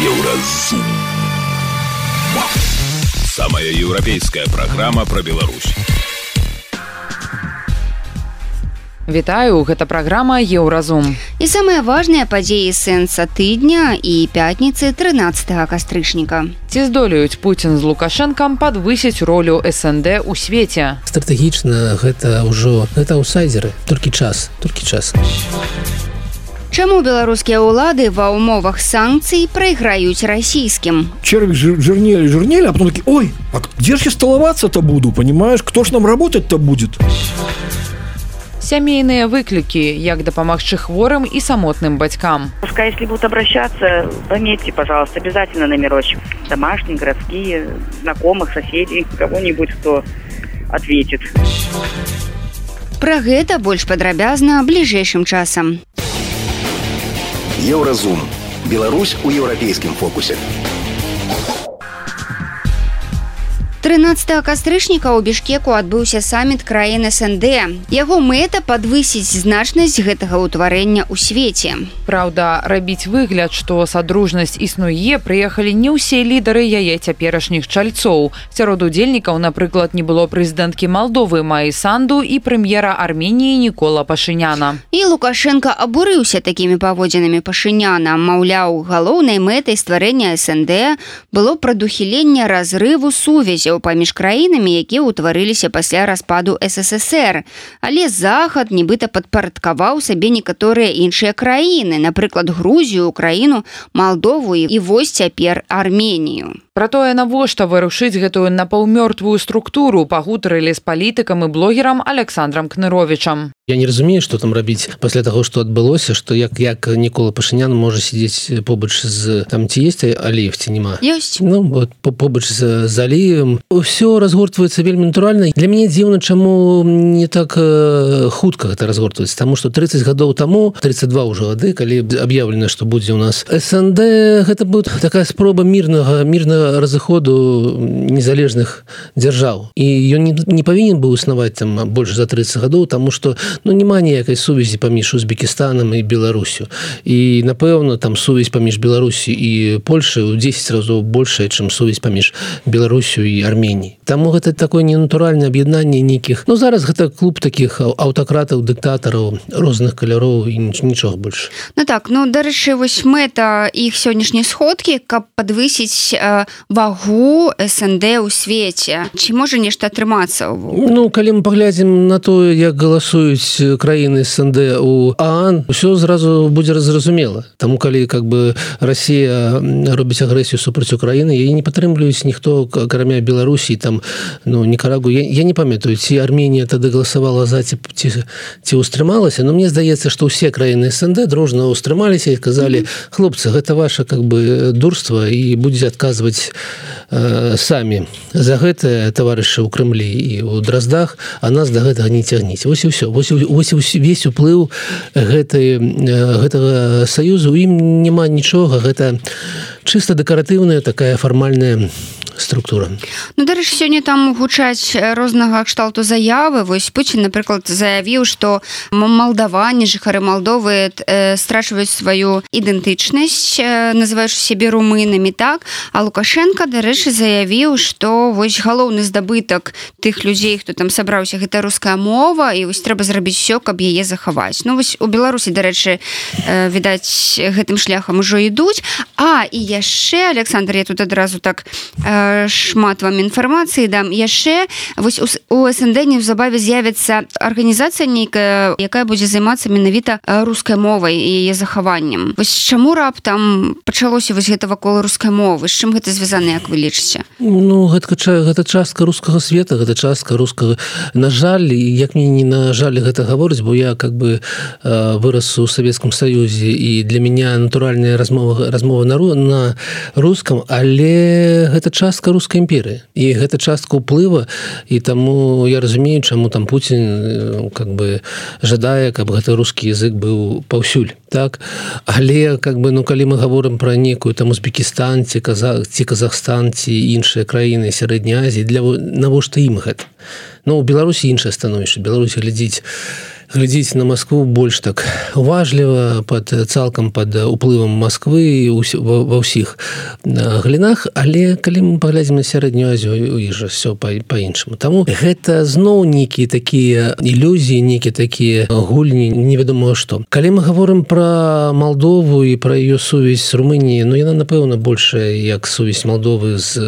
Еўразум. Самая еўрапейская праграма пра Беларусь. Вітаю, гэта праграма Еўразум. І самыя важныя падзеі сэнса тыдня і пятніцы 13 кастрычніка. Ці здолеюць Пуін з Лукашэнкам падвысіць ролю СНД ў свеце. Стратэгічна гэта ўжо гэта аўсайдеры, толькі час, толькі час. Чаму беларускія ўлады ва ўмовах санкцый прайграюць расійскім? Червик жир- жирнели, жирнели, а потом такие, ой, а где же я столоваться-то буду, понимаешь? Кто ж нам работать-то будет? Сямейныя выклікі, як дапамагчы хворым і самотным бацькам. Пускай, если будут обращаться, пометьте, пожалуйста, обязательно номерочек. Домашние, городские, знакомых, соседей, кого-нибудь, кто ответит. Пра гэта больш падрабязна бліжэйшым часам. Еўразум. Беларусь у еўрапейскім фокусе. 13 кастрычніка ў бішкеку адбыўся саміт краін СНД. Яго мэта падвысіць значнасць гэтага ўтварэння ў свеце. Праўда, рабіць выгляд, што садружнасць існуе, прыехалі не ўсе лідары яе цяперашніх чальцоў. Сярод удзельнікаў, напрыклад, не было прэзідэнткі Малдовы Маі Санду і прэм'ера Арменіі Нікола Пашыняна. І Лукашенко абурыўся такімі паводзінамі пашыняна, маўляў, галоўнай мэтай стварэння СНД было прадухіленне разрыву сувязяў паміж краінамі, якія ўтварыліся пасля распаду ССР. Але захад нібыта падпарадкаваў сабе некаторыя іншыя краіны, напрыклад, Грузію, Украіну, Малдову і вось цяпер Арменію. Пра тое, навошта вырушыць гэтую напаўмёртвую структуру пагутарылі з палітыкам і блогерам Александром Кныровичам. Я не разумею, што там рабіць пасля таго, што адбылося, што як як Нікола Пашынян можа сидзець побач з там ці есть алеев ці няма. Ёсць. Ну вот по- побач з залеем ўсё разгортваецца вельмі натуральна для мяне дзіўна чаму не так хутка гэта разгортваецца тому что 30 гадоў таму 32 ўжо гады калі аб'яўлена што будзе у нас СНД гэта будет такая спроба мірнага мірнага разыходу незалежных дзяржаў. І ён не, не павінен быў існаваць там больш за 30 гадоў тому что ну няма ніякай сувязі паміж Узбекістанам і Беларусю. І напэўна там сувязь паміж Беларусі і Польшай у 10 разоў большая чым сувязь паміж Беларусю і Арменій Таму гэта такое ненатуральнае аб'яднанне нейкіх Ну зараз гэта клуб таких аўтакратаў дыктатараў розных каляроў і ніч- нічога больш. Ну так ну дарэчы вось мэта іх сённяшняй сходкі каб падвысіць э, вагу СНД ў свеце. Ці можа нешта атрымацца Ну калі мы паглядзім на то як галасуюць краіны СНД у Аан ўсё зразу будзе зразумела. Таму калі как бы Росія робіць агрэсію супраць Украіны яе не падтрымліваюць ніхто акрамя Беларусі там ну некарагу я, я не памятаю ці Арменія тады галасавала за ці ці, ці ўстрымалася но мне здаецца што ўсе краіны СНД дружна ўстрымаліся і казалі хлопцы гэта ваша как бы дурства і будзе адказваць э, самі за гэтае таварышы ў Крымлі і ў драздах а нас до гэтага не цягніць. Вось і ўсё. Вось, вось увесь уплыў гэтай э, гэтага саюзу. Ім няма нічога. Гэта чыста дэкаратыўная такая фармальная структура Ну дарэчы сёння там гучаць э, рознага кшталту заявы. Вось Пуін напрыклад заявіў што м- малдаване жыхары Малдовы э, страчваюць сваю ідэнтычнасць э, называючы сябе румынамі так? А лукашенко дарэчы заявіў што вось галоўны здабытак тых людзей хто там сабраўся гэта руская мова і вось трэба зрабіць все каб яе захаваць. Ну вось у беларусі дарэчы э, відаць гэтым шляхам ужо ідуць. А і яшчэ Александр я тут адразу так э, шмат вам інфармацыі дам. Яшчэ вось у, СНД неўзабаве з'явіцца арганізацыя нейкая якая будзе займацца менавіта рускай мовай і яе захаваннем. Вось чаму раптам пачалося вось гэта вакол рускай мовы? З чым гэта звязана як вы лічыце? Ну гэта ча- гэта частка рускага света гэта частка рускага. На жаль як мне не на жаль гэта гаворыць бо я как бы вырас у савецкім саюзе і для меня натуральная размова размова на ру- на рускам але гэта частка рускай імперыі і гэта частка ўплыва і таму я разумею чаму там Пуін э, как бы жадае каб гэты рускі язык быў паўсюль так але как бы ну калі мы говорим про некую там Узбекістан ці казах ці Казахстан ці іншыя краіны сярэдняй Азіі для навошта ім гэта? Ну у Беларусі іншае становішча. Беларусь глядзіць глядзіць на Москву больш так уважліва под цалкам под уплывам Москвы ва ўсіх галінах але калі мы паглядзім на сярэднюю азію жа все по-іншаму Таму гэта зноў нейкія такія ілюзіі некі такія гульні невядома што. Калі мы говорим про Молдову і про ее сувязь с Румыніі Ну яна напэўна большая як сувязь Молдовы з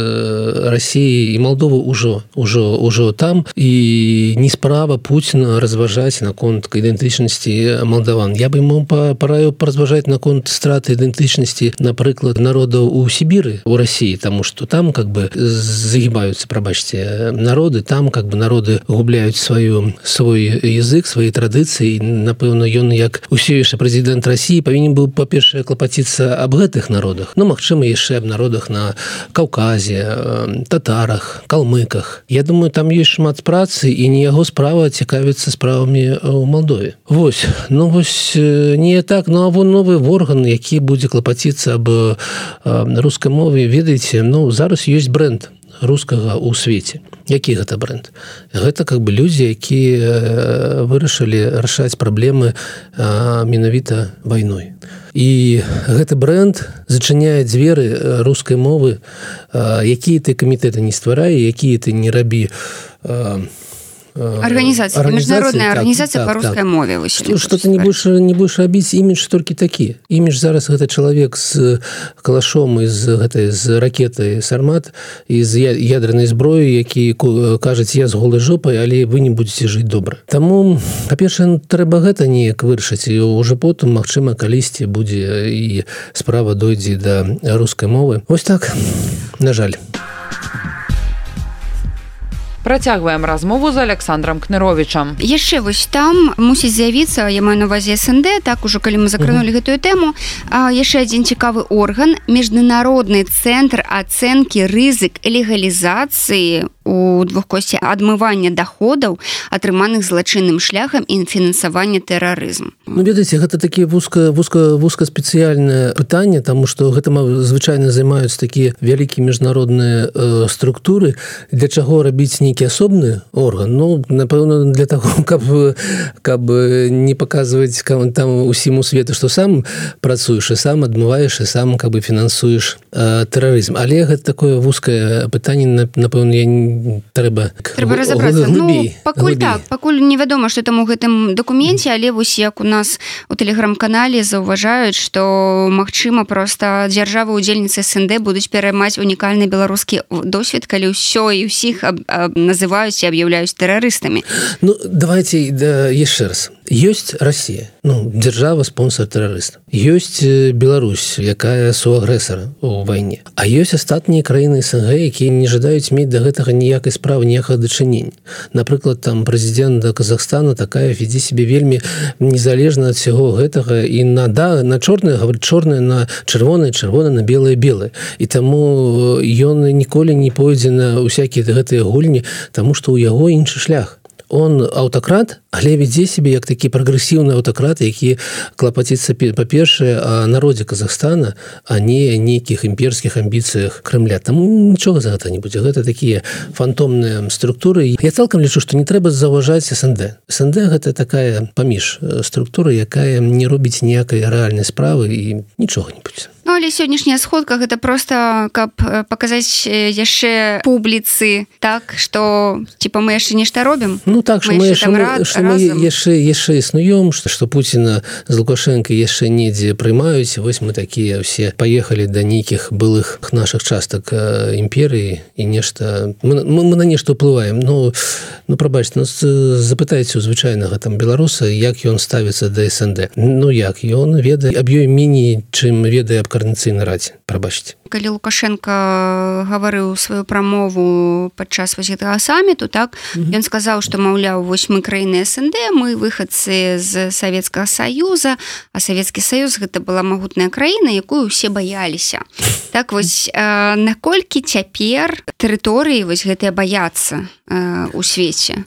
Россией і Молдовы ўжо ўжо ўжо там. І не справа Путина разважаць наконт ідэнтычнасці молдаван. Я бы ему параю паразважаць наконт страты ідэнтычнасці напрыклад народаў у Сібіры у России тому что там как бы загибаются прабачьте народы там как бы народы губляюць сваю свой язык свои традыцыі напэўна ён як усеюшы прэзідэнт России павінен быў па-першае клапаціцца об гэтых народах. Ну Мачыма яшчэ аб народах на каўказе татарах калмыках. Я думаю там есть шмат працы і не яго справа цікавіцца справамі у Молдове Вось. Ну вось не так. Ну а вон новы орган які будзе клапаціцца аб рускай мове ведаеце ну зараз ёсць бренд рускага ў свеце. Які гэта бренд? Гэта как бы людзі якія вырашылі рашаць праблемы менавіта вайной. І гэты бренд зачыняе дзверы рускай мовы якія ты камітэты не стварае якія ты не рабі у организация. международная так, организация так, по русской так. мове что-то не больше не больше рабіць імідж толькі такі імідж зараз гэта чалавек з калашом из гэтай з ракетай сармат из ядранай зброі які кажуць я з голай жопай але вы не будете жыць добра Таму па-перша трэба гэта неяк вырашыць і уже потым Мачыма калісьці будзе і справа дойдзе да рускай мовы. Ось так. На жаль Працягваем размову з Александром кныровичам яшчэ вось там мусіць з'явіцца я маю на увазе СНД так ужо калі мы закранули uh -huh. гэтую тэму яшчэ адзін цікавы орган міжнародны цэнтр ацэнкі рызык легалізацыі у двухкосці адмывання доходаў атрыманых злачынным шляхам і фінансавання тэрарызм Ну ведаеце гэта такі вузка вузка вузка спецыяльнае пытанне тому что гэта звычайна займаюцца такія вялікія міжнародныя э, структуры. Для чаго рабіць нейкі асобны орган. Ну напэўна для того каб каб не показваць там усіму свету что сам працуеш і сам адмываеш і сам как бы фінансуеш э, тэрарызм але гэта такое вузкае пытанне напэўна я не трэба трэба разобрацца ну, пакуль так пакуль невядома что там у гэтым дакуменце але вось як у нас у тэлеграм-канале заўважаюць что Мачыма просто дзяржавы удзельніцы СНД будуць пераймаць унікальны беларускі досвед калі ўсё і ўсіх называюць і аб'яўляюць тэрарыстамі Ну давайте да, яшчэ раз ёсць Россия ну дзяржава спонсор тэрарыст ёсць Беларусь якая суагрэсара у вайне. А ёсць астатнія краіны СНГ якія не жадаюць мець да гэтага ніякай справы ніякага дачынень напрыклад там прэзідэнта Казахстана такая вядзе себе вельмі незалежна ад всего гэтага і на да на чорнае говорит чорнае на чырвонае чырвона на белое белое і таму ён ніколі не пойдзе на усякія гэтыя гульні тому что у яго іншы шлях он аўтакрат але вядзе себе як такі прагрэсіўны аўтакрат які клапаціцца па-першае народзе Казахстана а не нейкіх імперскіх амбіцыях Крымля там нічога за гэта не будзе гэта такія фантомныя структуры. Я цалкам лічу што не трэба заўважаць СНД. СНД гэта такая паміж структура якая не робіць ніякай рэальнай справы і нічога не будзе Ну, але сённяшняя сходка гэта просто каб паказаць яшчэ публіцы так что типа мы яшчэ нешта робім Ну так мы яшчэ яшчэ існуём что что Пуціна з лукашенко яшчэ недзе прымаюць. Вось мы такія ўсе поехали да нейкіх былых наших частак імперыі і нешта мы, мы, мы на нешта уплываем Ну ну прабачце нас запытайце у звычайнага там беларуса як ён ставіцца да СНД Ну як ён ведае аб ёй міні чым ведае аб карнацыйнай радзе прабачце калі лукашенко гаварыў сваю прамову падчас вось гэтага саміту так mm -hmm. ён сказаў што маўляў вось мы краіны СНД мы выхадцы з савецкага саюза а савецкі саюз гэта была магутная краіна якую усе баяліся. Так вось наколькі цяпер тэрыторыі вось гэтыя баяцца у свеце?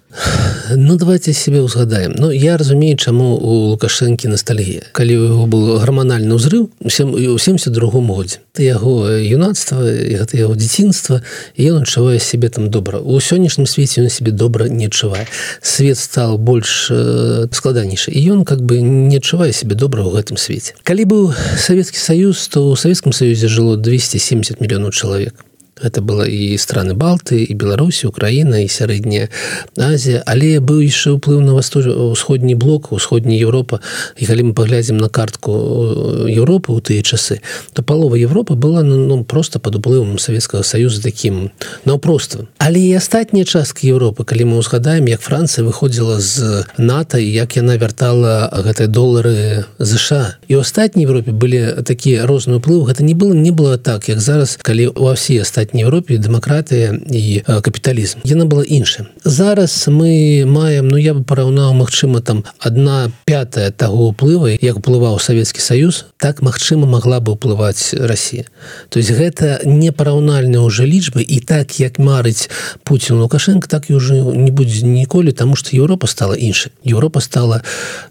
Ну давайте себе узгадаем Ну я разумею чаму у лукашэнкі ностальгія калі у яго был гарманальны ўзрыв усім у 72 годзе. Ты яго юнацтва гэта яго дзяцінства ён адчувае себе там добра у сённяшнім свеце на себе добра не адчувае свет стал больш э, складанейшы і ён как бы не адчувае себе добра ў гэтым свеце калі быў Савецкі Саюз то у Савецкім Саюзе жыло 270 мільёнаў чалавек это было і страны балты і беларусі украина і сярэдняя Азія але быў яшчэ ўплыў на восток усходні блок усходняя Европа. І калі мы паглядзім на картку э, Европы у тыя часы то палова Европы была ну, ну просто под уплывам Савецкага союза таким наўпростым але і астатняя частка Европы калі мы узгадаем як Францыя выходзіла з НАТО як яна вяртала гэтыя долары ЗША і ў астатняй Европе былі такія розныя ўплывы гэта не было не было так як зараз калі у ўсе астатнія астатняй Еўропе дэмакратыя і капіталізм яна была іншая зараз мы маем ну я бы параўнаў Мачыма там одна пятая таго ўплыва як уплываў Савецкі Саюз так магчыма могла бы ўплываць Росія. То есть гэта непараўнальная уже лічбы і так як марыць Путін лукашенко так і уже не будзе ніколі тому что Еўропа стала іншай Еўропа стала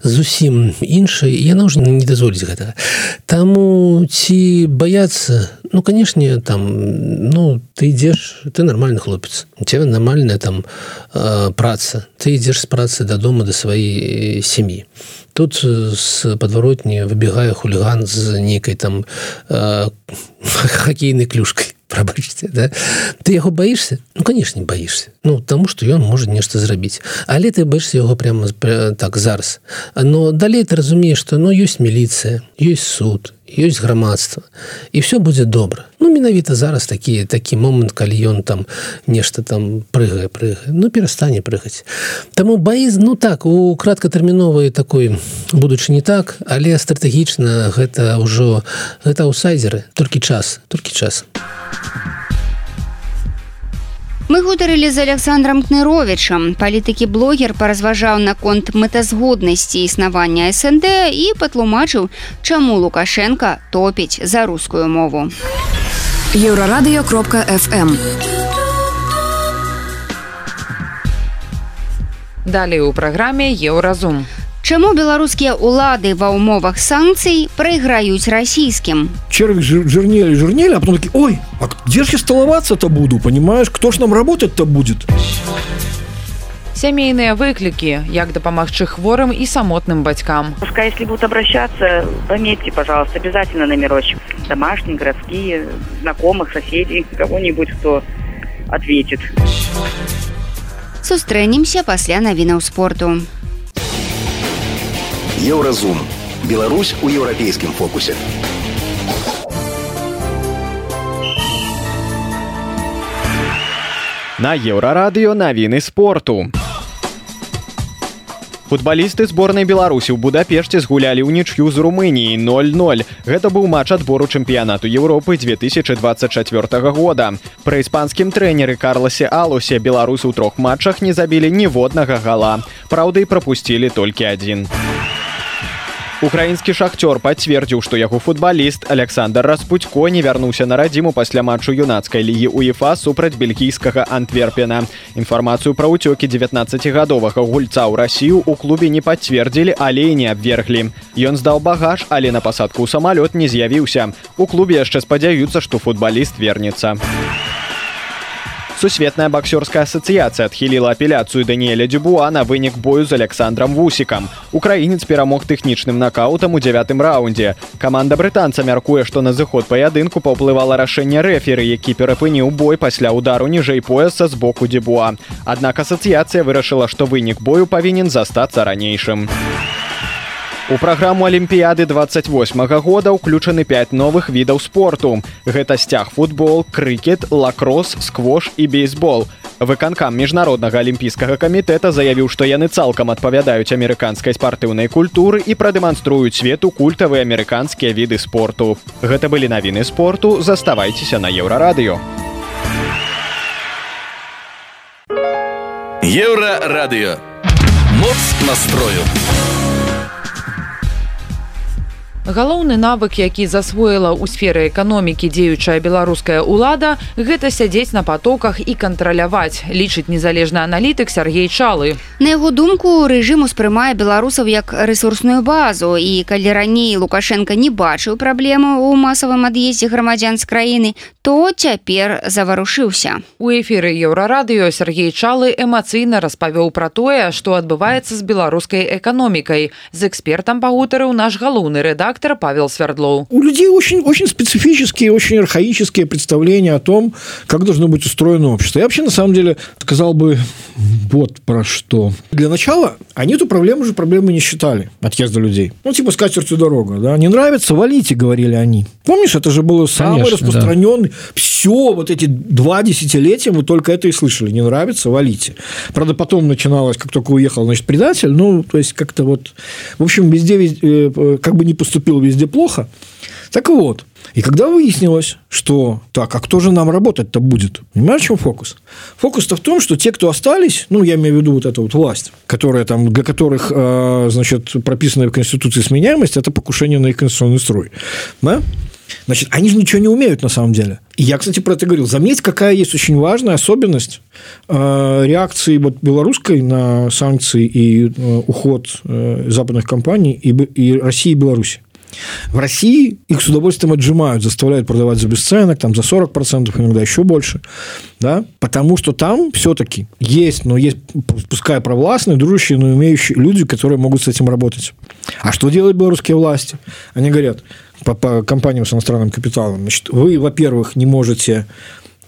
зусім іншай яна уже не дазволіць гэта таму ці баяцца ну канешне там ну ты ідзеш ты нормальный хлопец тебя нормальная там э, праца. Ты ідзеш з працы дадому да сваёй сям'і тут з подваротні выбегае хулиган з нейкай там э, хоккейнай клюшкой. Прабачце да? ты яго баішся ну конечно баішся ну тому что ён может нешта зрабіць але ты баишься яго прямо так зараз но далей ты разумееш что но ну, ёсць міліцыя ёсць суд ёсць грамадства і все будзе добра ну менавіта зараз такі такі момант калі ён там нешта там прыгае прыгае ну перастане прыгаць таму баіз ну так у краткатэрміновай такой будучы не так але стратэгічна гэта ўжо гэта аўсайдеры толькі час толькі час. а Мы гутарылі з Александром Кныровичам. Палітыкі блогер паразважаў наконт мэтазгоднасці існавання СНД і патлумачыў, чаму Лукашенко топіць за рускую мову. Еўрарадыё кропка FM. Далей у праграме Еўразум. Чаму беларускія ўлады ва ўмовах санкцый прайграюць расійскім? Червик жирнели, жирнели, а потом такие, ой, а где же я столоваться-то буду, понимаешь? Кто ж нам работать-то будет? Сямейныя выклікі, як дапамагчы хворым і самотным бацькам. Пускай, если будут обращаться, пометьте, пожалуйста, обязательно номерочек. Домашние, городские, знакомых, соседей, кого-нибудь, кто ответит. Сустрэнемся пасля навінаў спорту. Еўразум. Беларусь у еўрапейскім фокусе. На еўрарадыё навіны спорту. Футбалісты зборнай беларусі ў будапешце згулялі ў нічю з румыніі 00 гэта быў матч адбору чэмпіянату Еўропы 2024 года пры іспанскім трэнеры карласе алусе беларусы ў трох матчах не забілі ніводнага гала праўда і прапусцілі толькі адзін Украінскі шахцёр пацвердзіў, што яго футбаліст Александр Распутько не вярнуўся на радзіму пасля матчу юнацкай лігі УЕФА супраць бельгійскага антверпена. Інфармацыю пра ўцёкі 19гадовага гульца ў рассію у клубе не пацвердзілі, але і не абверглі. Ён здаў багаж, але на пасадку ў самалёт не з'явіўся. У клубе яшчэ спадзяюцца, што футбаліст вернецца. Сусветная боксёрская асацыяцыя адхіліла апеляцыю Даніэля Дюбуа на вынік бою з Александром Вусікам. Украінец перамог тэхнічным накаутам у дзявятым раўндзе. Каманда брытанца мяркуе, што на зыход паядынку паўплывала рашэнне рэферы, які перапыніў бой пасля удару ніжэй пояса з боку Дебуа. Аднак асацыяцыя вырашыла, што вынік бою павінен застацца ранейшым. У праграму алімпіяды 28 -го года ўключаны 5 новых відаў спорту. Гэта сцяг футбол, крыкет, лакрос, сквош і бейсбол. Выканкам міжнароднага алімпійскага камітэта заявіў, што яны цалкам адпавядаюць амерыканскай спартыўнай культуры і прадэманструюць свету культавыя амерыканскія віды спорту. Гэта былі навіны спорту, заставайцеся на еўрарадыё. Еўрарадыё. Моц настрою. Галоўны навык які засвоіла ў сферы эканомікі дзеючая беларуская ўлада гэта сядзець на потоках і кантраляваць лічыць незалежны аналітык Сергей чалы. На яго думку рэжым успрымае беларусаў як ресурсную базу і калі раней лукашенко не бачыў праблему ў масавым ад'ездзе грамадзян з краіны то цяпер заварушыўся. У эфіры еўрарадыё Сергей чалы эмацыйна распавёў пра тое што адбываецца з беларускай эканомікай. З экспертам пагутарыў наш галоўны рэдактор павел свердлоў у людей очень очень специфические очень архаические представления о том как должно быть устроено общество. Я вообще на самом деле сказал бы вот про что. Для начала они эту проблему же проблемы не считали отъезда людей. Ну типа скатертью дорога да. Не нравится валите говорили они. Помнишь это же было самое распространенный да. все вот эти два десятилетия мы только это и слышали. Не нравится валите правда потом начиналось как только уехал значит предатель. Ну то есть как-то вот в общем везде, везде э, как бы не поступил везде плохо так вот и когда выяснилось, что так, а кто же нам работать-то будет? Понимаешь, в чем фокус? Фокус-то в том, что те, кто остались, ну, я имею в виду вот эту вот власть, которая там, для которых, э, значит, прописанная в Конституции сменяемость, это покушение на их конституционный строй. Да? Значит, они же ничего не умеют на самом деле. И я, кстати, про это говорил. Заметь, какая есть очень важная особенность э, реакции вот белорусской на санкции и э, уход западных компаний и, и России и Беларуси. В России их с удовольствием отжимают, заставляют продавать за бесценок, там за 40%, иногда еще больше, да, потому что там все-таки есть, но есть, пускай провластные, дружащие, но имеющие люди, которые могут с этим работать. А что делают белорусские власти? Они говорят по, по компаниям с иностранным капиталом, значит, вы, во-первых, не можете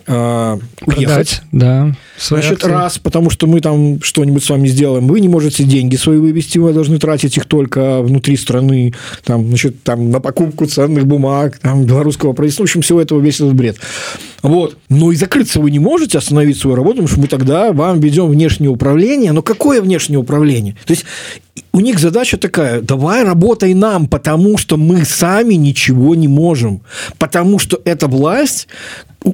э, уехать. да. Значит, акции. раз, потому что мы там что-нибудь с вами сделаем, вы не можете деньги свои вывести, вы должны тратить их только внутри страны, там, значит, там, на покупку ценных бумаг, там, белорусского правительства, в общем, всего этого весь этот бред. Вот. Но и закрыться вы не можете, остановить свою работу, потому что мы тогда вам ведем внешнее управление. Но какое внешнее управление? То есть, у них задача такая, давай работай нам, потому что мы сами ничего не можем. Потому что эта власть,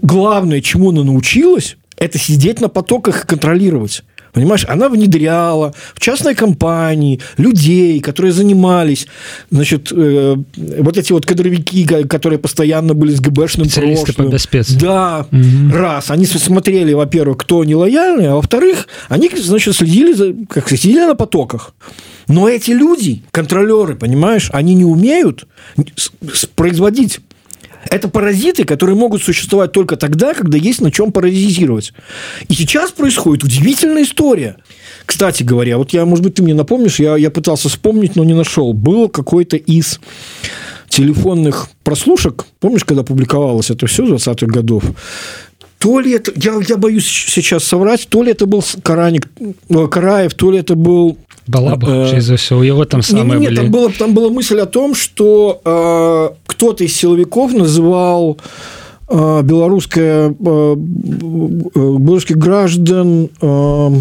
главное, чему она научилась, это сидеть на потоках и контролировать. Понимаешь, она внедряла в частной компании людей, которые занимались, значит, э, вот эти вот кадровики, которые постоянно были с ГБшным прошлым. По спец. Да, угу. раз. Они смотрели, во-первых, кто не лояльный, а во-вторых, они, значит, следили, за, как следили на потоках. Но эти люди, контролеры, понимаешь, они не умеют производить это паразиты, которые могут существовать только тогда, когда есть на чем паразитировать. И сейчас происходит удивительная история. Кстати говоря, вот я, может быть, ты мне напомнишь, я, я пытался вспомнить, но не нашел. Был какой-то из телефонных прослушек, помнишь, когда публиковалось это все 20-х годов, то ли это, я, я боюсь сейчас соврать, то ли это был Караник, э, Караев, то ли это был Балаба, э, за все, у его там самое не, не, были... там, было, там была мысль о том, что э, кто-то из силовиков называл э, белорусское, э, э белорусских граждан... Э,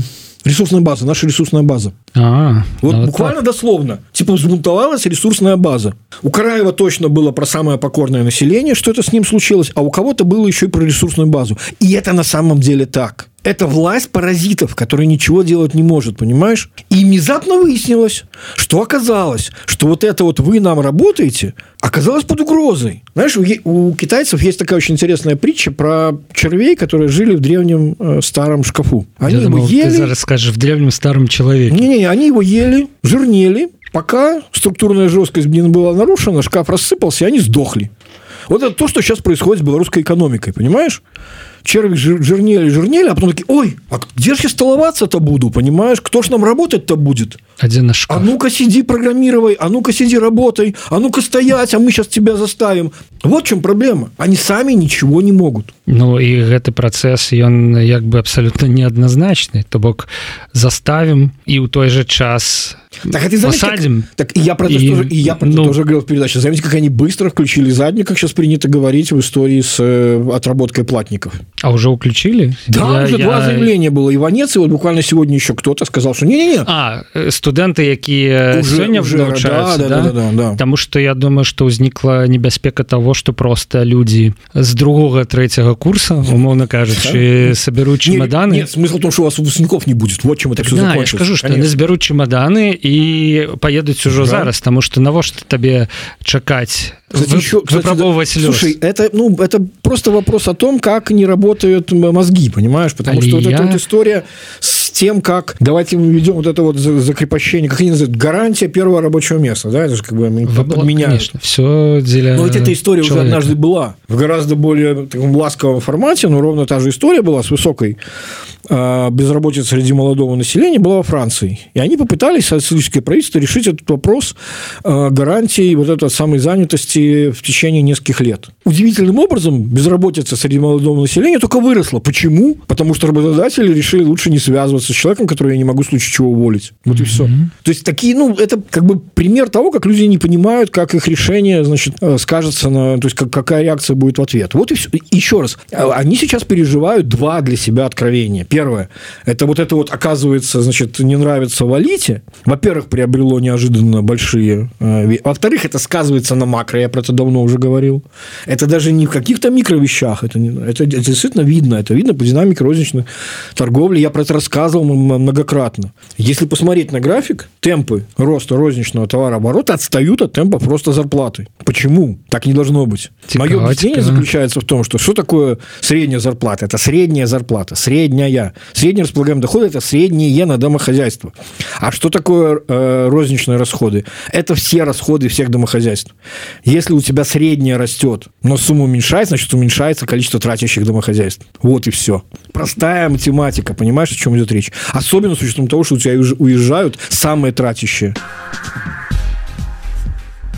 Ресурсная база, наша ресурсная база. А, вот ну, буквально так. дословно. Типа взбунтовалась ресурсная база. У Караева точно было про самое покорное население, что это с ним случилось, а у кого-то было еще и про ресурсную базу. И это на самом деле так. Это власть паразитов, которая ничего делать не может, понимаешь? И внезапно выяснилось, что оказалось, что вот это вот вы нам работаете, оказалось под угрозой. Знаешь, у, у китайцев есть такая очень интересная притча про червей, которые жили в древнем э, старом шкафу. Они Я думал, ели... ты расскажешь в древнем старом человеке. Не-не, они его ели, жирнели, пока структурная жесткость не была нарушена, шкаф рассыпался, и они сдохли. Вот это то, что сейчас происходит с белорусской экономикой, понимаешь? Черви жирнели, жирнели, а потом такие, ой, а где же я столоваться-то буду, понимаешь? Кто ж нам работать-то будет? Один наш А ну-ка сиди, программируй, а ну-ка сиди, работай, а ну-ка стоять, а мы сейчас тебя заставим. Вот в чем проблема. Они сами ничего не могут. Ну, и гэты працэс, ён як бы абсолютно неадназначны. То бок заставим и у той же час так, а ты заметь, посадим. Как, так и я про и, тоже, и я про ну, тоже говорил в передаче. Заметьте, как они быстро включили задник, как сейчас принято говорить в истории с э, отработкой платников. А уже уключили? Да, я, уже я... два заявления было. И Ванец, и вот буквально сегодня еще кто-то сказал, что не-не-не. А, э, студенты, якія уже, сёння уже навучаюцца, да, да? Да, да, да, да. Таму што я думаю, што ўзнікла небяспека того, што проста людзі з другога трэцяга курса, умоўна кажучы, сабяруць чемаданы. Нет, смысл в том, что у вас выпускников не будет. Вот чем это все да, я скажу, что они збяруць чемаданы і поедуць ужо да. зараз, таму што навошта табе чакаць Кстати, еще, кстати, выпробовывать Слушай, это, ну, это просто вопрос о том, как не работают мозги, понимаешь? Потому а что вот эта вот история с тем, как давайте мы ведем вот это вот закрепощение, как они называют, гарантия первого рабочего места, да, это же как бы подменяют. Конечно, все для Но ведь эта история человека. уже однажды была в гораздо более таком ласковом формате, но ровно та же история была с высокой э, безработицей среди молодого населения была во Франции. И они попытались, социалистическое правительство, решить этот вопрос э, гарантии вот этой самой занятости в течение нескольких лет. Удивительным образом безработица среди молодого населения только выросла. Почему? Потому что работодатели решили лучше не связываться с человеком, который я не могу в случае чего уволить. Вот и все. То есть такие, ну, это как бы пример того, как люди не понимают, как их решение, значит, э, скажется на, то есть как, какая реакция будет в ответ. Вот и все. Еще раз, а, они сейчас переживают два для себя откровения. Первое, это вот это вот оказывается, значит, не нравится в Алите. Во-первых, приобрело неожиданно большие. Э, во-вторых, это сказывается на макро, я про это давно уже говорил. Это даже не в каких-то микровещах, это, не, это, это действительно видно. Это видно по динамике розничной торговли. Я про это рассказывал многократно. Если посмотреть на график, темпы роста розничного товарооборота отстают от темпов роста зарплаты. Почему? Так не должно быть. Цикаво, Мое объяснение заключается в том, что что такое средняя зарплата? Это средняя зарплата, средняя. Средний располагаемый доход – это среднее на домохозяйство. А что такое э, розничные расходы? Это все расходы всех домохозяйств. Если у тебя средняя растет, но сумма уменьшается, значит, уменьшается количество тратящих домохозяйств. Вот и все. Простая математика, понимаешь, о чем идет речь? Особенно с учетом того, что у тебя уезжают самые тратящие.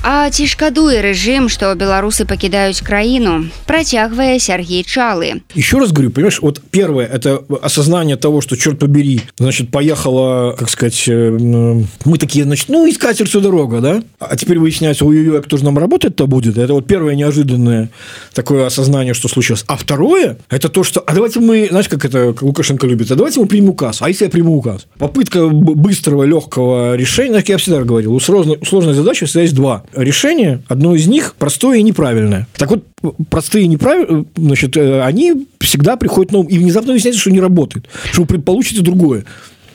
А ці шкадуе рэжым, што беларусы пакідаюць краіну, працягвае Сергей Чалы. Еще раз говорю, понимаешь, вот первое, это осознание того, что, черт побери, значит, поехала, как сказать, э, мы такие, значит, ну, искатель всю дорога, да? А теперь выясняется, ой-ой-ой, а кто же нам работать-то будет? Это вот первое неожиданное такое осознание, что случилось. А второе, это то, что, а давайте мы, знаешь, как это Лукашенко любит, а давайте мы примем указ. А если я приму указ? Попытка быстрого, легкого решения, как я всегда говорил, у сложной, у сложной задачи всегда есть два решение, одно из них простое и неправильное. Так вот, простые и неправильные, значит, э, они всегда приходят на ум, и внезапно выясняется, что не работает, что вы получите другое.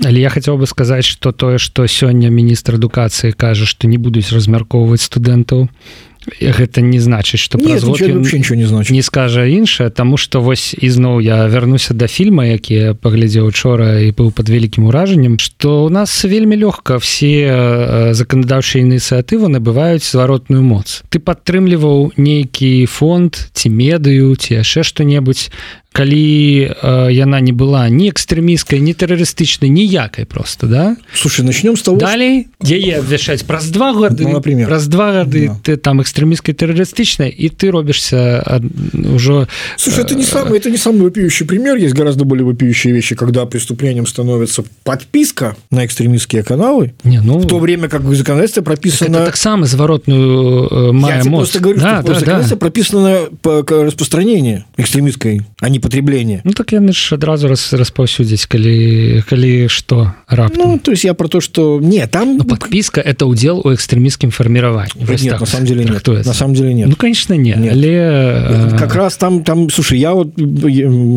Але я хотел бы сказаць что тое что сёння міністр адукацыі кажа што не будуць размяркоўваць студэнтаў Гэта не значыць что Нет, ничего, ничего не значит не скажа іншае тому что вось ізноў я вярнуся до фільма які я паглядзеў учора і быў под вялікім уражаннем что у нас вельмі лёгка все заканадаўчыя ініцыятывы набываюць зваротную моц. Ты падтрымліваў нейкі фонд ці медыю ці яшчэ што-небудзь калі э, яна не была не экстрэміскай не тэрарыстычнай ніякай просто да слушай начнем с того далей яе абвяшаць праз два годы ну, например раз два гады да. ты там экстрэміскай тэрарыстычнай і ты робішься ўжо слушай это не самый это не самый вопиющий пример есть гораздо более вопиющие вещи когда преступлением становится подписка на экстремистские каналы не ну в то время как в законодательстве прописано так само зворотную э, говорю, да, да, да. прописано по распространение экстремистской они а а потребления ну так яны ж адразу раз распаўсюдзіць калі калі что раб ну, то есть я про то что не там ну, подписка это удел у экстремистскім формировании нет, так, на самом деле нет. на самом деле нет. Ну конечно не нет. але э, как раз там там слушай я вот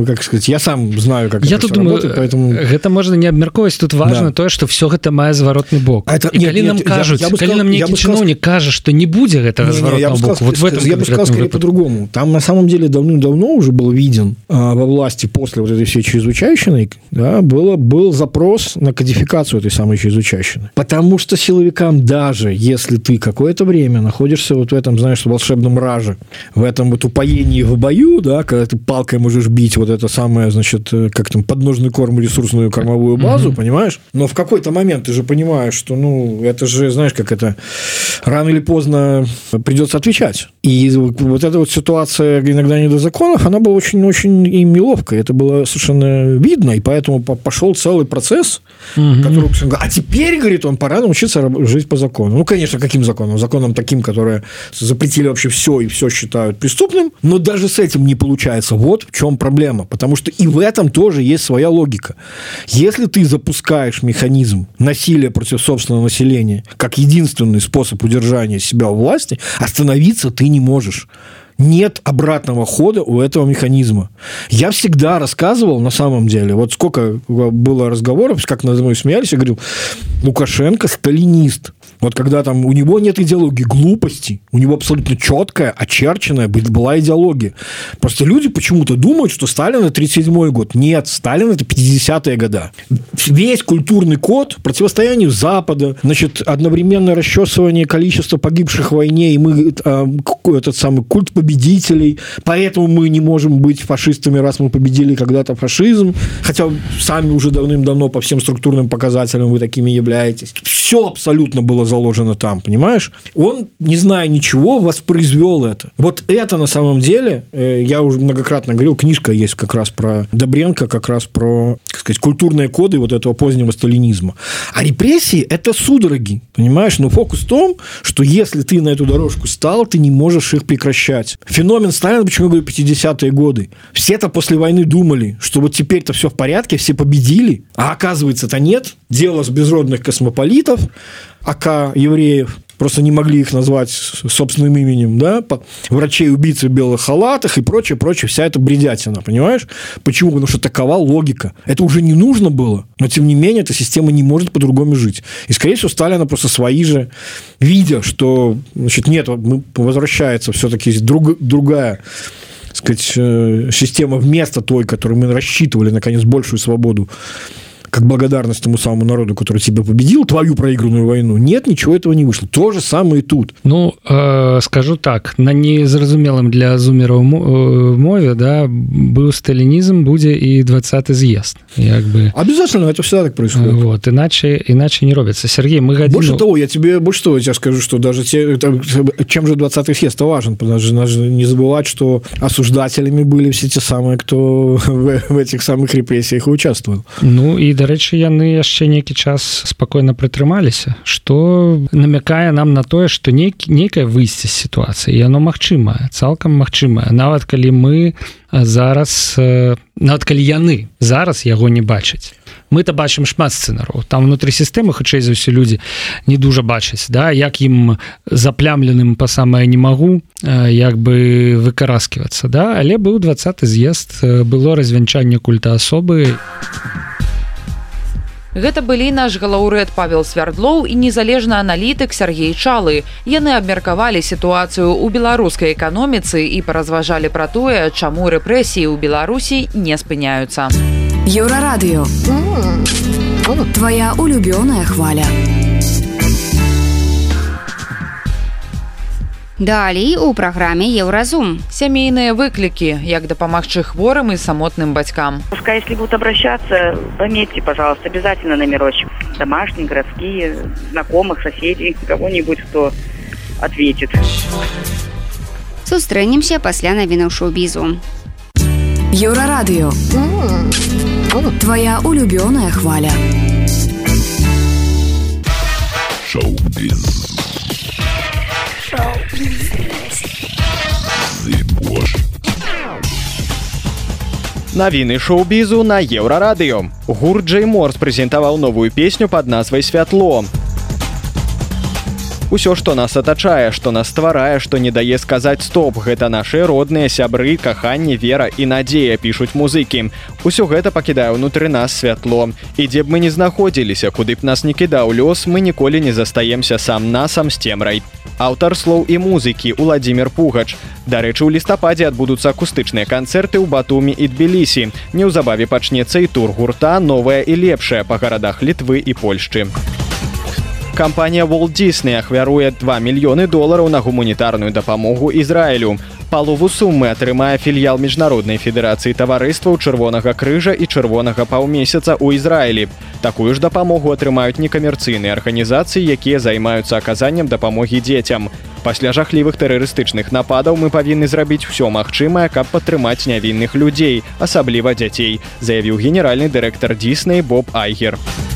как сказать я сам знаю как я тут думаю работает, поэтому гэта можно не абмярковаць тут важно да. тое что все гэта мае зваротны бок. Это нет, нет, нам кажуць я, я сказал, нам не чыноўнік кажа что не будзе гэта вот в этом я бы сказал по-другому. Там на самом деле давным-давно уже был виден во власти после вот этой всей чрезвычайщины да, было, был запрос на кодификацию этой самой чрезвычайщины. Потому что силовикам даже, если ты какое-то время находишься вот в этом, знаешь, волшебном раже, в этом вот упоении в бою, да, когда ты палкой можешь бить вот это самое, значит, э, как там, подножный корм, ресурсную кормовую базу, mm-hmm. понимаешь? Но в какой-то момент ты же понимаешь, что, ну, это же, знаешь, как это, рано или поздно придется отвечать. И вот эта вот ситуация иногда не до законов, она была очень-очень очень им неловко. Это было совершенно видно, и поэтому пошел целый процесс, угу. который, а теперь, говорит, он пора научиться жить по закону. Ну, конечно, каким законом? Законом таким, которые запретили вообще все и все считают преступным, но даже с этим не получается. Вот в чем проблема. Потому что и в этом тоже есть своя логика. Если ты запускаешь механизм насилия против собственного населения как единственный способ удержания себя у власти, остановиться ты не можешь нет обратного хода у этого механизма. Я всегда рассказывал, на самом деле, вот сколько было разговоров, как над мной смеялись, я говорил, Лукашенко сталинист. Вот когда там у него нет идеологии глупости, у него абсолютно четкая, очерченная была идеология. Просто люди почему-то думают, что Сталин это 37 год. Нет, Сталин это 50-е года. Весь культурный код противостоянию Запада, значит, одновременное расчесывание количества погибших в войне, и мы э, этот самый культ победителей, поэтому мы не можем быть фашистами, раз мы победили когда-то фашизм, хотя сами уже давным-давно по всем структурным показателям вы такими являетесь. Все абсолютно было заложено там, понимаешь? Он, не зная ничего, воспроизвел это. Вот это на самом деле, э, я уже многократно говорил, книжка есть как раз про Добренко, как раз про, как сказать, культурные коды вот этого позднего сталинизма. А репрессии – это судороги, понимаешь? Но фокус в том, что если ты на эту дорожку стал, ты не можешь их прекращать. Феномен Сталина, почему я говорю 50-е годы? Все-то после войны думали, что вот теперь-то все в порядке, все победили, а оказывается-то нет. Дело с безродных космополитов, АК евреев, просто не могли их назвать собственным именем, да, врачей-убийцы в белых халатах и прочее, прочее, вся эта бредятина, понимаешь? Почему? Потому что такова логика. Это уже не нужно было, но тем не менее эта система не может по-другому жить. И, скорее всего, Сталина просто свои же, видя, что, значит, нет, возвращается все-таки друг, другая сказать, э, система вместо той, которую мы рассчитывали, наконец, большую свободу как благодарность тому самому народу, который тебя победил, твою проигранную войну. Нет, ничего этого не вышло. То же самое и тут. Ну, э, скажу так, на незразумелым для зумераў э, мове да быў сталінізм будзе і 20 з'езд як бы обязательно это всегда так происходит вот иначе иначе не робится Сергей мы годину... больше того я тебе больше того я скажу что даже те это, чем же 20 съезд важен потому что надо не забывать что осуждателями были все те самые кто в, в этих самых репрессиях участвовал ну и дарэчы яны яшчэ нейкі час спакойна прытрымаліся что намякае нам на тое что нейкі нейкае выйсце з сітуацыі яно магчымае цалкам магчымае. Нават калі мы зараз нават калі яны зараз яго не бачаць. Мы то бачым шмат сцэнараў. Там унутры сістэмы хутчэй за ўсе людзі не дужа бачаць да? Як ім заплямленым па самае не магу як бы выкараскивацца да? Але быў 20 з'езд было развянчанне культа асобы. і Гэта былі наш галаўрэд павел свярдлоў і незалежны аналітык Сергей чалы. Яны абмеркавалі сітуацыю ў беларускай эканоміцы і паразважалі пра тое, чаму рэпрэсіі ў Беларусі не спыняюцца. Еўрарадыё Твая улюбёная хваля. Далей у праграме Еўразум. Сямейныя выклікі, як дапамагчы хворым і самотным бацькам. Пускай, если будут обращаться, пометьте, пожалуйста, обязательно номерочек. Домашние, городские, знакомых, соседей, кого-нибудь, кто ответит. Сустрэнемся пасля навінаў шоу-бізу. Еўрарадыё. Твая улюбёная хваля. Шоу-біз. Навіны шоу-бізу на еўрарадыё. Гурт Джей Морс прэзентаваў новую песню пад назвай святло. Усё, што нас атачае, што нас стварае, што не дае сказаць стоп, гэта нашы родныя сябры, каханне, вера і надзея пішуць музыкі. Усё гэта пакідае ўнутры нас святло. І дзе б мы не знаходзіліся, куды б нас не кідаў лёс, мы ніколі не застаемся сам насам з цемрай. Аўтар слоў і музыкі владимир пугач. Дарэчы у лістападзе адбудуцца акустычныя канцэрты ў батуме і тбілісі. Неўзабаве пачнецца і тур гурта новая і лепшая па гарадах літвы і польшчы кампанія wol Disney ахвяруе 2 мільёны долараў на гуманітарную дапамогу ізраілю. Палову сумы атрымае філіял міжнароднай федэрацыі таварыстваў чырвонага крыжа і чырвонага паўмесяца ў ізраілі. Такую ж дапамогу атрымаюць некамерцыйныя арганізацыі якія займаюцца аказаннем дапамогі дзецям. Пасля жахлівых тэрарыстычных нападаў мы павінны зрабіць усё магчымае каб падтрымаць нявінных людзей асабліва дзяцей заявіў генеральны дырэктар дзісней боб айгер. у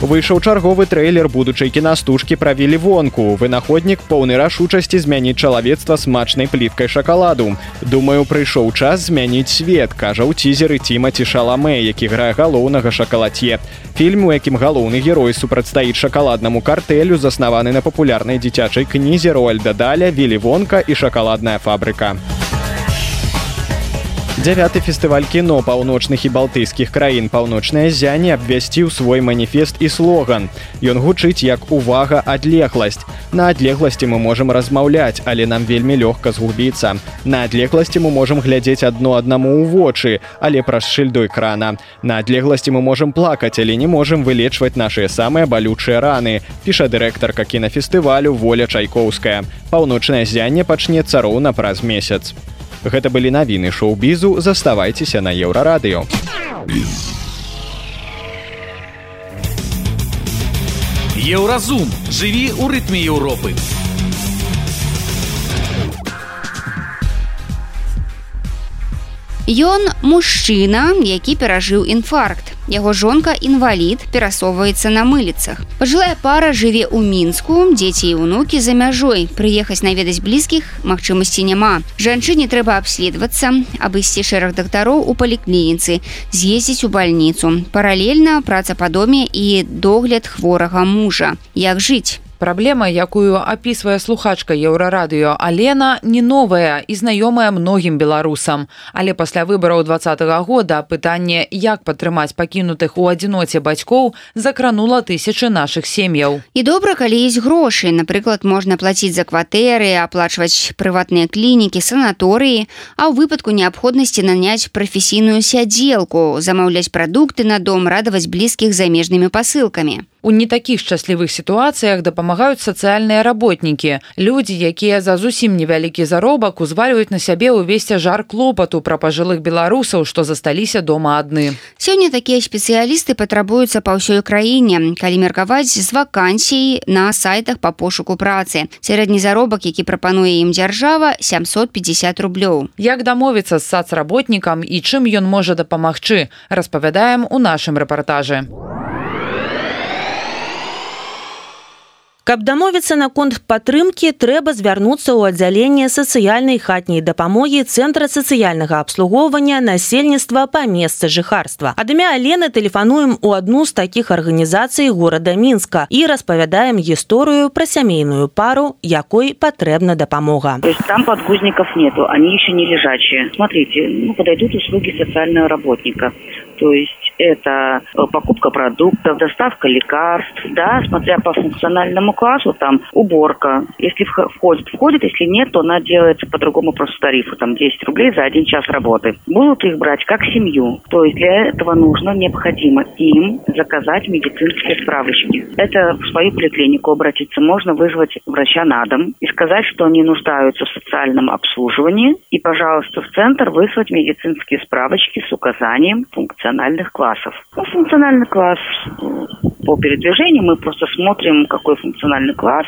выйшаў чарговы трэйлер будучай кінастужкі правілі вонку вынаходнік поўны рашучасці змяніць чалавецтва смачнай пліткай шакаладу. Думаю прыйшоў час змяніць свет кажа ў цізеры тимаці шаламэ які грае галоўнага шакалатье фільм у якім галоўны герой супрацьстаіць шакаладнаму картэлю заснаваны на папулярнай дзіцячай кнізе роальда даля вілі вонка і шакаладная фабрыка Дзявяты фестываль кіно паўночных і балтыйскіх краін паўночнае зяне абвясціў свой маніфест і слоган. Ён гучыць як увага адлегласць. На адлегласці мы можам размаўляць, але нам вельмі лёгка згубіцца. На адлегласці мы можам глядзець адно аднаму ў вочы, але праз шыльду экрана. На адлегласці мы можам плакаць, але не можам вылечваць нашыя самыя балючыя раны. піша дырэктарка кінафестывалю воля чайкоўская. Паўночнае зянне пачнецца роўна праз месяц. Гэта былі навіны шоу-бізу, заставайцеся на еўрарадыё. Еўразум жыві ў рытме Еўропы. Ён мужчына, які перажыў інфаркт. Яго жонка інвалід перасоўваецца на мыліцах. Пажылая пара жыве ў мінску, дзеці і ўнукі за мяжой. Прыехаць наведаць блізкіх магчымасці няма. Жанчыне трэба абследавацца, абысці шэраг дактароў у паліклініцы, з'ездзіць у бальніцу. Паралельна праца па доме і догляд хворага мужа. Як жыць? Праблема, якую апісвае слухачка еўрарадыё Алена не новая і знаёмая многім беларусам. Але пасля выбараў два -го года пытанне, як падтрымаць пакінутых у адзіноце бацькоў закранула тысячы нашых сем'яў. І добра, калі есть грошы, напрыклад, можна плаціць за кватэры, аплачваць прыватныя клінікі, санаторыі, а ў выпадку неабходнасці наняць прафесійную сядзелку, замаўляць прадукты на дом, радаваць блізкіх замежнымі пасылкамі. У не такіх шчаслівых сітуацыях дапамагаюць сацыяльныя работнікі. Людзі, якія за зусім невялікі заробак узвальваюць на сябе ўвесь цяжар клопату пра пажылых беларусаў, што засталіся дома адны. Сёння такія спецыялісты патрабуюцца па ўсёй краіне, калі меркаваць з вакансій на сайтах па пошуку працы. Сярэдні заробак, які прапануе ім дзяржава 750 рублёў. Як дамовіцца з сацработнікам і чым ён можа дапамагчы, распавядаем у нашым рэпартажы. Каб дамовіцца наконт падтрымкі трэба звярнуцца ў аддзяленне сацыяльнай хатняй дапамогі цэнтра сацыяльнага абслугоўвання насельніцтва па месцы жыхарства. Ад імя Алены тэлефануем у адну з такіх арганізацый горада мінска і распавядаем гісторыю пра сямейную пару, якой патрэбна дапамога. там подгузников нету, они еще не лежачие. Смотрите, ну, подойдут услуги социального работника. То есть это э, покупка продуктов, доставка лекарств, да, смотря по функциональному классу, там уборка. Если входит, входит, если нет, то она делается по другому просто тарифу, там 10 рублей за один час работы. Будут их брать как семью. То есть для этого нужно, необходимо им заказать медицинские справочки. Это в свою поликлинику обратиться. Можно вызвать врача на дом и сказать, что они нуждаются в социальном обслуживании. И, пожалуйста, в центр выслать медицинские справочки с указанием функциональных классов классов. Ну, функциональный класс по передвижению, мы просто смотрим, какой функциональный класс,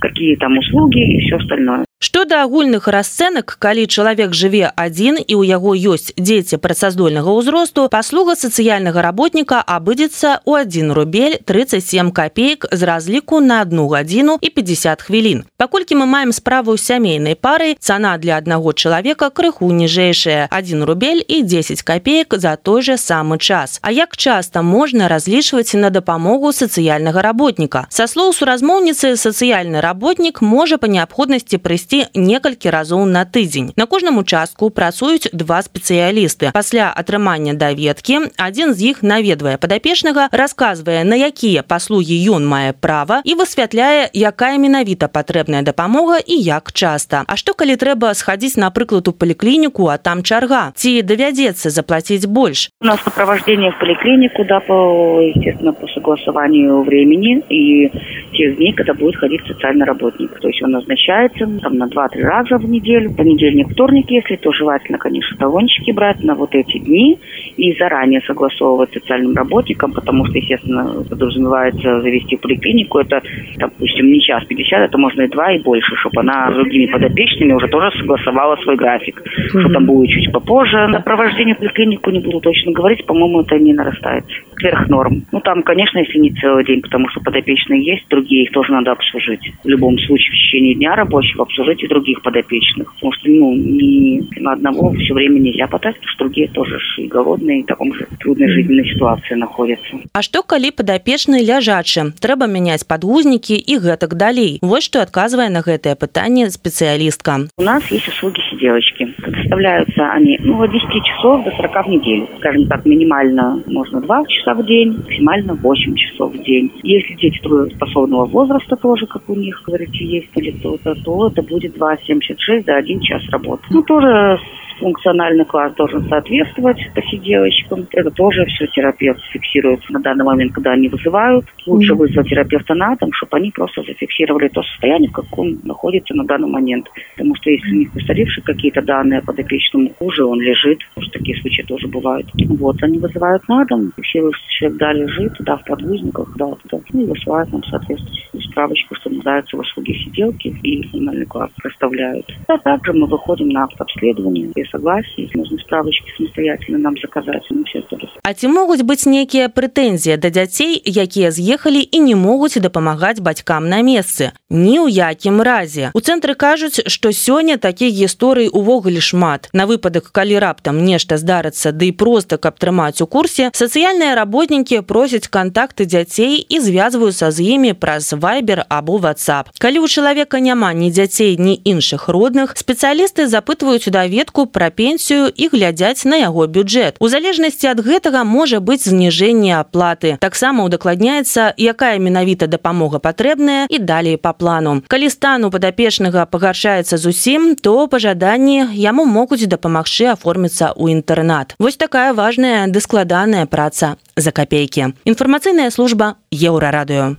какие там услуги и все остальное. Што да агульных расцэнак, калі чалавек жыве адзін і ў яго ёсць дзеці працаздольнага ўзросту, паслуга сацыяльнага работніка абыдзецца ў 1 рубель 37 копеек з разліку на одну гадзіну і 50 хвілін. Паколькі мы маем справу з сямейнай парай, цана для аднаго чалавека крыху ніжэйшая 1 рубель і 10 копеек за той же самы час. А як часта можна разлічваць на дапамогу сацыяльнага работніка? Са слоў суразмоўніцы сацыяльны работнік можа па неабходнасці прыйсці прыйсці некалькі разоў на тыдзень. На кожным участку працуюць два спецыялісты. Пасля атрымання даведкі адзін з іх наведвае падапечнага, расказвае, на якія паслугі ён мае права і высвятляе, якая менавіта патрэбная дапамога і як часта. А што калі трэба схадзіць напрыклад у паліклініку, а там чарга, ці давядзецца заплаціць больш. У нас сопровождение в поликлинику, да, по, естественно, по согласованию времени и тех дней, когда будет ходить социальный работник. То есть он назначается там, желательно 2-3 раза в неделю. Понедельник, вторник, если, то желательно, конечно, талончики брать на вот эти дни и заранее согласовывать с социальным работником, потому что, естественно, подразумевается завести поликлинику. Это, допустим, не час 50, это можно и два, и больше, чтобы она с другими подопечными уже тоже согласовала свой график. Mm-hmm. Что там будет чуть попозже. На провождение поликлинику не буду точно говорить, по-моему, это не нарастает. Сверх норм. Ну, там, конечно, если не целый день, потому что подопечные есть, другие их тоже надо обслужить. В любом случае, в течение дня рабочего обслужить и других подопечных. Потому что, ну, ни на одного все время нельзя потратить, что другие тоже голодные, в таком же трудной жизненной ситуации находятся. А что, коли подопечные ляжачи? Трэба менять подгузники и гэтак далей. Вот что отказывая на гэтое пытание специалистка. У нас есть услуги сиделочки. Предоставляются они ну, от 10 часов до 40 в неделю. Скажем так, минимально можно 2 часа в день, максимально 8 часов в день. Если дети трудоспособного возраста тоже, как у них, говорите, есть или кто-то, то это будет 2,76 до 1 час работы. Ну, тоже функциональный класс должен соответствовать посиделочкам. Это тоже все терапевт фиксирует на данный момент, когда они вызывают. Лучше mm-hmm. вызвать терапевта на дом, чтобы они просто зафиксировали то состояние, в каком находится на данный момент. Потому что если у них устаревшие какие-то данные подопечному хуже, он лежит, потому что такие случаи тоже бывают. Вот, они вызывают на дом, фиксируют, что человек да, лежит, да, в подгузниках, да, туда, ну, и высылают нам, соответственно, справочку, что нуждаются в услуге сиделки, и функциональный класс расставляют. А также мы выходим на обследование согласие, нужны справочки самостоятельно нам заказать. Ну, все а ці могуць быць нейкія прэтэнзіі да дзяцей, якія з'ехалі і не могуць дапамагаць бацькам на месцы. Ні ў якім разе. У цэнтры кажуць, што сёння такіх гісторый увогуле шмат. На выпадак, калі раптам нешта здарыцца, ды і проста каб трымаць у курсе, сацыяльныя работнікі просяць кантакты дзяцей і звязваюцца з імі праз вайбер або whatsapp. Калі ў чалавека няма ні дзяцей, ні іншых родных, спецыялісты запытваюць даведку пра пенсію і глядзяць на яго бюджэт. У залежнасці ад гэтага можа быць зніжэнне аплаты. Таксама удакладняецца, якая менавіта дапамога патрэбная і далей па плану. Калі стан у падапечнага пагаршаецца зусім, то пажаданні яму могуць дапамагчы аформіцца ў інтэрнат. Вось такая важная ды складаная праца за капейкі. Інфармацыйная служба еўрарадыё.